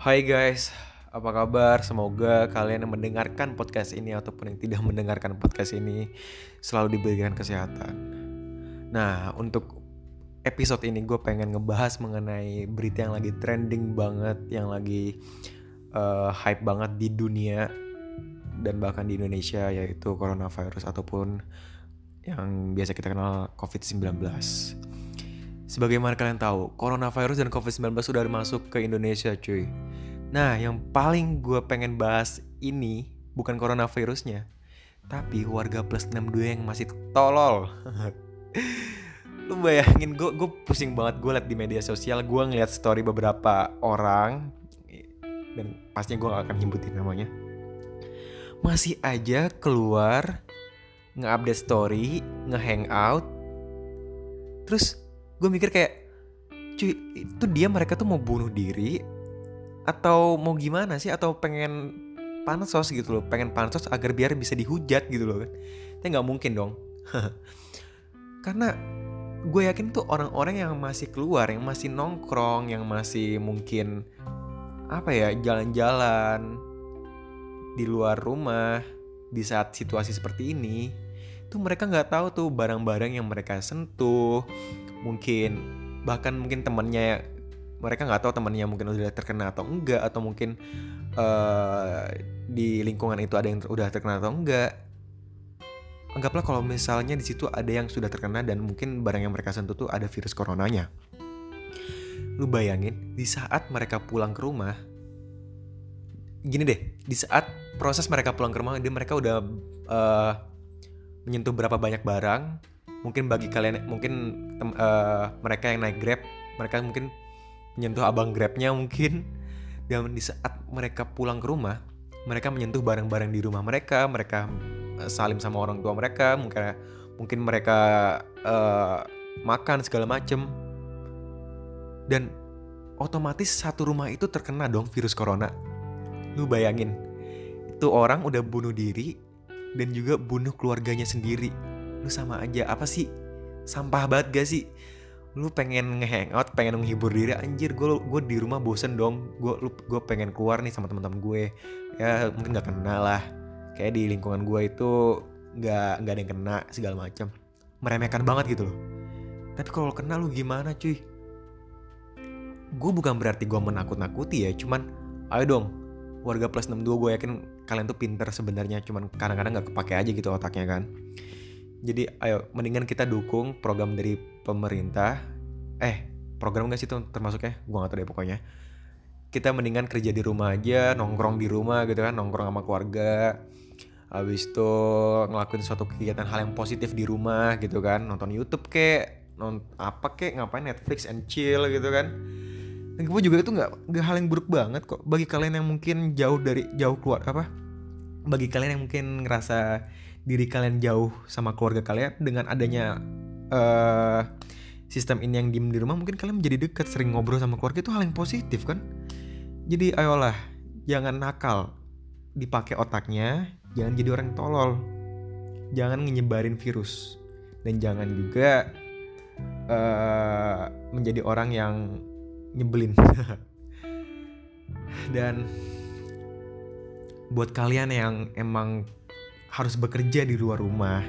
Hai guys, apa kabar? Semoga kalian yang mendengarkan podcast ini ataupun yang tidak mendengarkan podcast ini selalu diberikan kesehatan. Nah, untuk episode ini gue pengen ngebahas mengenai berita yang lagi trending banget, yang lagi uh, hype banget di dunia dan bahkan di Indonesia yaitu coronavirus ataupun yang biasa kita kenal COVID-19. Sebagaimana kalian tahu, coronavirus dan COVID-19 sudah masuk ke Indonesia cuy. Nah, yang paling gue pengen bahas ini bukan coronavirusnya, tapi warga plus 62 yang masih tolol. Lu bayangin gue gue pusing banget gue liat di media sosial gue ngeliat story beberapa orang dan pastinya gue gak akan nyebutin namanya masih aja keluar nge-update story, nge-hangout terus gue mikir kayak cuy itu dia mereka tuh mau bunuh diri atau mau gimana sih? Atau pengen pansos gitu loh pengen pansos agar biar bisa dihujat gitu loh kan? Tapi nggak mungkin dong. Karena gue yakin tuh orang-orang yang masih keluar yang masih nongkrong yang masih mungkin apa ya jalan-jalan di luar rumah di saat situasi seperti ini tuh mereka nggak tahu tuh barang-barang yang mereka sentuh mungkin bahkan mungkin temannya mereka nggak tahu temannya mungkin udah terkena atau enggak atau mungkin uh, di lingkungan itu ada yang udah terkena atau enggak. Anggaplah kalau misalnya di situ ada yang sudah terkena dan mungkin barang yang mereka sentuh tuh ada virus coronanya. Lu bayangin di saat mereka pulang ke rumah gini deh di saat proses mereka pulang ke rumah dia mereka udah uh, menyentuh berapa banyak barang mungkin bagi kalian mungkin tem, uh, mereka yang naik grab mereka mungkin menyentuh abang grabnya mungkin. Dan di saat mereka pulang ke rumah mereka menyentuh barang-barang di rumah mereka mereka uh, salim sama orang tua mereka mungkin mungkin mereka uh, makan segala macem. Dan otomatis satu rumah itu terkena dong virus corona. Lu bayangin itu orang udah bunuh diri dan juga bunuh keluarganya sendiri lu sama aja apa sih? Sampah banget gak sih? Lu pengen ngehangout pengen menghibur diri anjir gue gue di rumah bosen dong. Gue gue pengen keluar nih sama teman-teman gue. Ya mungkin nggak kena lah. Kayak di lingkungan gue itu nggak nggak ada yang kena segala macam meremehkan banget gitu loh. Tapi kalau kena lu gimana cuy? Gue bukan berarti gue menakut-nakuti ya cuman ayo dong. Warga plus 62 gue yakin kalian tuh pinter sebenarnya cuman kadang-kadang nggak kepake aja gitu otaknya kan jadi ayo mendingan kita dukung program dari pemerintah. Eh, program gak sih itu termasuknya? Gue gak tau deh pokoknya. Kita mendingan kerja di rumah aja, nongkrong di rumah gitu kan, nongkrong sama keluarga. Habis itu ngelakuin suatu kegiatan hal yang positif di rumah gitu kan, nonton YouTube kek, non apa kek, ngapain Netflix and chill gitu kan. Dan gue juga itu nggak nggak hal yang buruk banget kok bagi kalian yang mungkin jauh dari jauh keluar apa bagi kalian yang mungkin ngerasa diri kalian jauh sama keluarga kalian dengan adanya uh, sistem ini yang diem di rumah mungkin kalian menjadi dekat sering ngobrol sama keluarga itu hal yang positif kan? Jadi ayolah jangan nakal dipakai otaknya jangan jadi orang tolol. Jangan nyebarin virus. Dan jangan juga uh, menjadi orang yang nyebelin. Dan buat kalian yang emang harus bekerja di luar rumah,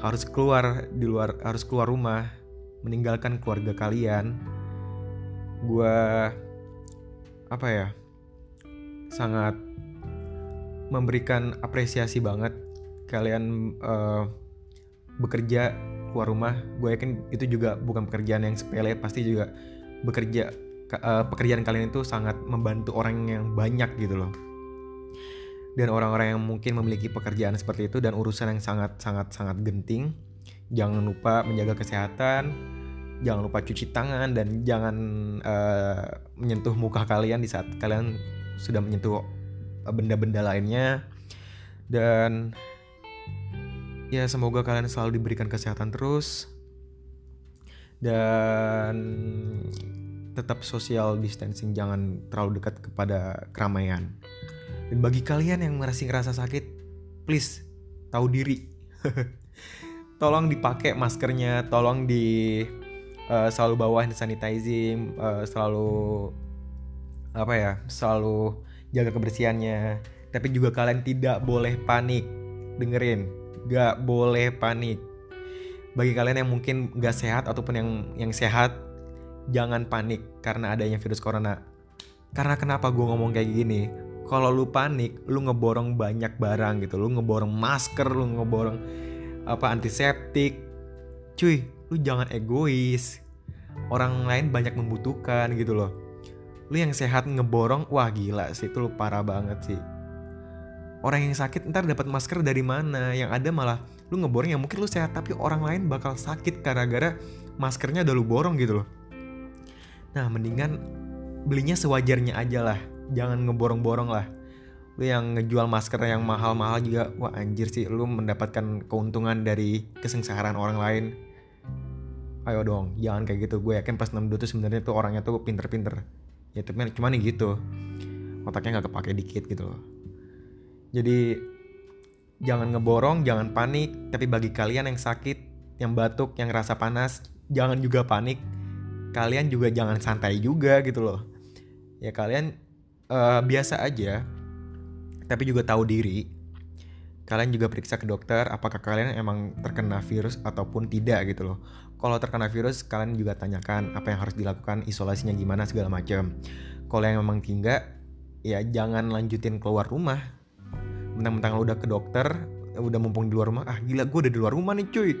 harus keluar di luar harus keluar rumah, meninggalkan keluarga kalian. Gua apa ya? Sangat memberikan apresiasi banget kalian uh, bekerja keluar rumah. Gue yakin itu juga bukan pekerjaan yang sepele, pasti juga bekerja uh, pekerjaan kalian itu sangat membantu orang yang banyak gitu loh dan orang-orang yang mungkin memiliki pekerjaan seperti itu dan urusan yang sangat sangat sangat genting jangan lupa menjaga kesehatan jangan lupa cuci tangan dan jangan uh, menyentuh muka kalian di saat kalian sudah menyentuh benda-benda lainnya. Dan ya semoga kalian selalu diberikan kesehatan terus. Dan tetap social distancing jangan terlalu dekat kepada keramaian dan bagi kalian yang masih ngerasa sakit, please tahu diri. tolong dipakai maskernya, tolong di uh, selalu bawa hand sanitizing, uh, selalu apa ya selalu jaga kebersihannya. Tapi juga kalian tidak boleh panik. Dengerin gak boleh panik. Bagi kalian yang mungkin gak sehat ataupun yang yang sehat jangan panik karena adanya virus corona. Karena kenapa gue ngomong kayak gini kalau lu panik lu ngeborong banyak barang gitu. Lu ngeborong masker lu ngeborong apa antiseptik. Cuy lu jangan egois. Orang lain banyak membutuhkan gitu loh. Lu yang sehat ngeborong wah gila sih itu lu parah banget sih. Orang yang sakit ntar dapat masker dari mana? Yang ada malah lu ngeborong yang mungkin lu sehat tapi orang lain bakal sakit gara-gara maskernya udah lu borong gitu loh. Nah mendingan belinya sewajarnya aja lah jangan ngeborong-borong lah. Lu yang ngejual masker yang mahal-mahal juga wah anjir sih lu mendapatkan keuntungan dari kesengsaraan orang lain. Ayo dong jangan kayak gitu. Gue yakin pas 62 tuh sebenarnya tuh orangnya tuh pinter-pinter. Ya tapi cuma nih gitu. Otaknya nggak kepake dikit gitu loh. Jadi jangan ngeborong jangan panik. Tapi bagi kalian yang sakit yang batuk yang rasa panas jangan juga panik. Kalian juga jangan santai juga gitu loh. Ya kalian uh, biasa aja tapi juga tahu diri kalian juga periksa ke dokter apakah kalian emang terkena virus ataupun tidak gitu loh. Kalau terkena virus kalian juga tanyakan apa yang harus dilakukan, isolasinya gimana segala macam. Kalau yang memang tinggal ya jangan lanjutin keluar rumah. Mentang-mentang udah ke dokter, udah mumpung di luar rumah, ah gila gue udah di luar rumah nih cuy.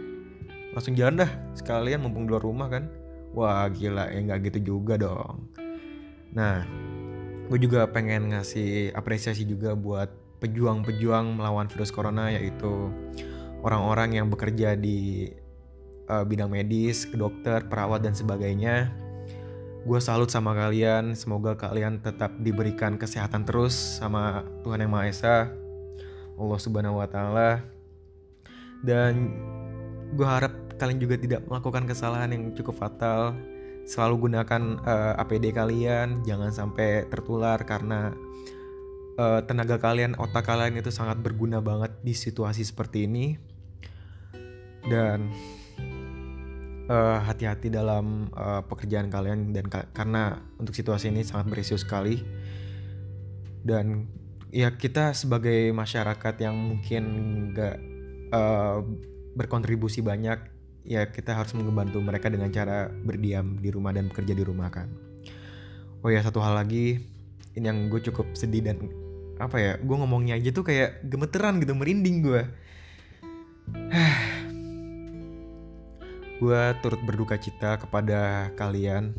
Langsung jalan dah sekalian mumpung di luar rumah kan. Wah gila ya nggak gitu juga dong. Nah, gue juga pengen ngasih apresiasi juga buat pejuang-pejuang melawan virus corona yaitu orang-orang yang bekerja di uh, bidang medis, dokter, perawat dan sebagainya. Gue salut sama kalian, semoga kalian tetap diberikan kesehatan terus sama Tuhan Yang Maha Esa, Allah Subhanahu wa taala. Dan gue harap kalian juga tidak melakukan kesalahan yang cukup fatal. Selalu gunakan uh, eh, APD kalian, jangan sampai tertular karena uh, tenaga kalian, otak kalian itu sangat berguna banget di situasi seperti ini. Dan uh, hati-hati dalam uh, pekerjaan kalian dan ka karena untuk situasi ini sangat berisiko sekali. Dan ya kita sebagai masyarakat yang mungkin gak uh, berkontribusi banyak, ya kita harus membantu mereka dengan cara berdiam di rumah dan bekerja di rumah kan. Oh ya satu hal lagi, ini yang gue cukup sedih dan apa ya gue ngomongnya aja tuh kayak gemeteran gitu merinding gue gue turut berduka cita kepada kalian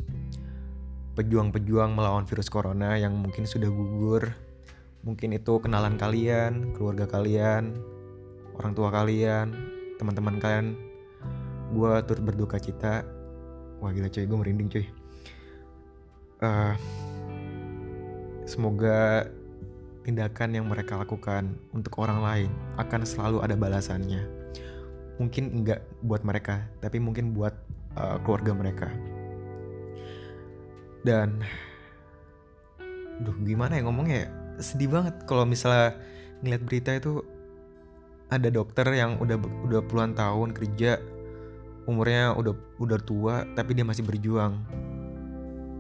pejuang-pejuang melawan virus corona yang mungkin sudah gugur mungkin itu kenalan kalian keluarga kalian orang tua kalian teman-teman kalian gue turut berduka cita wah gila cuy gue merinding cuy uh, semoga tindakan yang mereka lakukan untuk orang lain akan selalu ada balasannya. Mungkin enggak buat mereka, tapi mungkin buat uh, keluarga mereka. Dan, duh gimana ya ngomongnya? Ya? Sedih banget kalau misalnya ngeliat berita itu ada dokter yang udah udah puluhan tahun kerja, umurnya udah udah tua, tapi dia masih berjuang.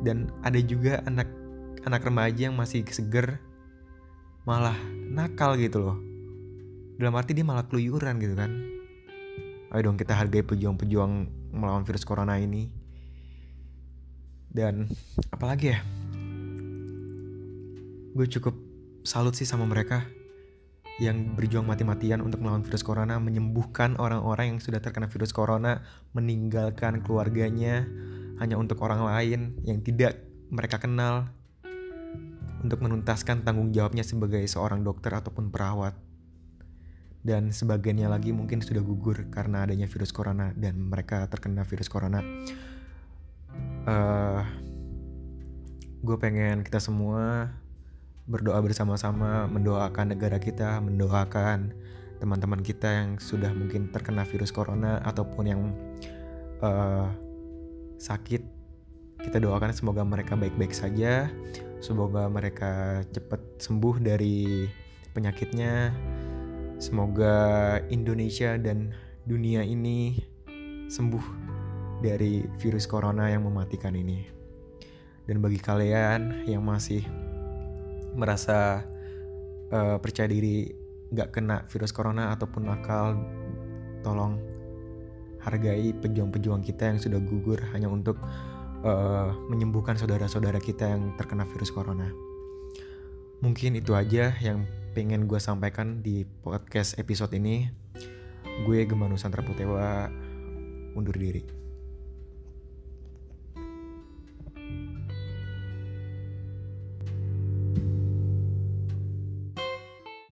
Dan ada juga anak anak remaja yang masih seger malah nakal gitu loh. Dalam arti dia malah keluyuran gitu kan. Ayo dong kita hargai pejuang-pejuang melawan virus corona ini. Dan apalagi ya? Gue cukup salut sih sama mereka yang berjuang mati-matian untuk melawan virus corona, menyembuhkan orang-orang yang sudah terkena virus corona, meninggalkan keluarganya hanya untuk orang lain yang tidak mereka kenal, untuk menuntaskan tanggung jawabnya sebagai seorang dokter ataupun perawat. Dan sebagiannya lagi mungkin sudah gugur karena adanya virus corona dan mereka terkena virus corona. Uh, gue pengen kita semua berdoa bersama-sama, mendoakan negara kita, mendoakan teman-teman kita yang sudah mungkin terkena virus corona ataupun yang uh, sakit. Kita doakan semoga mereka baik-baik saja, Semoga mereka cepat sembuh dari penyakitnya. Semoga Indonesia dan dunia ini sembuh dari virus corona yang mematikan ini. Dan bagi kalian yang masih merasa uh, percaya diri gak kena virus corona ataupun nakal, tolong hargai pejuang-pejuang kita yang sudah gugur hanya untuk uh, menyembuhkan saudara-saudara kita yang terkena virus corona. Mungkin itu aja yang pengen gue sampaikan di podcast episode ini. Gue Gemma Nusantara Putewa undur diri.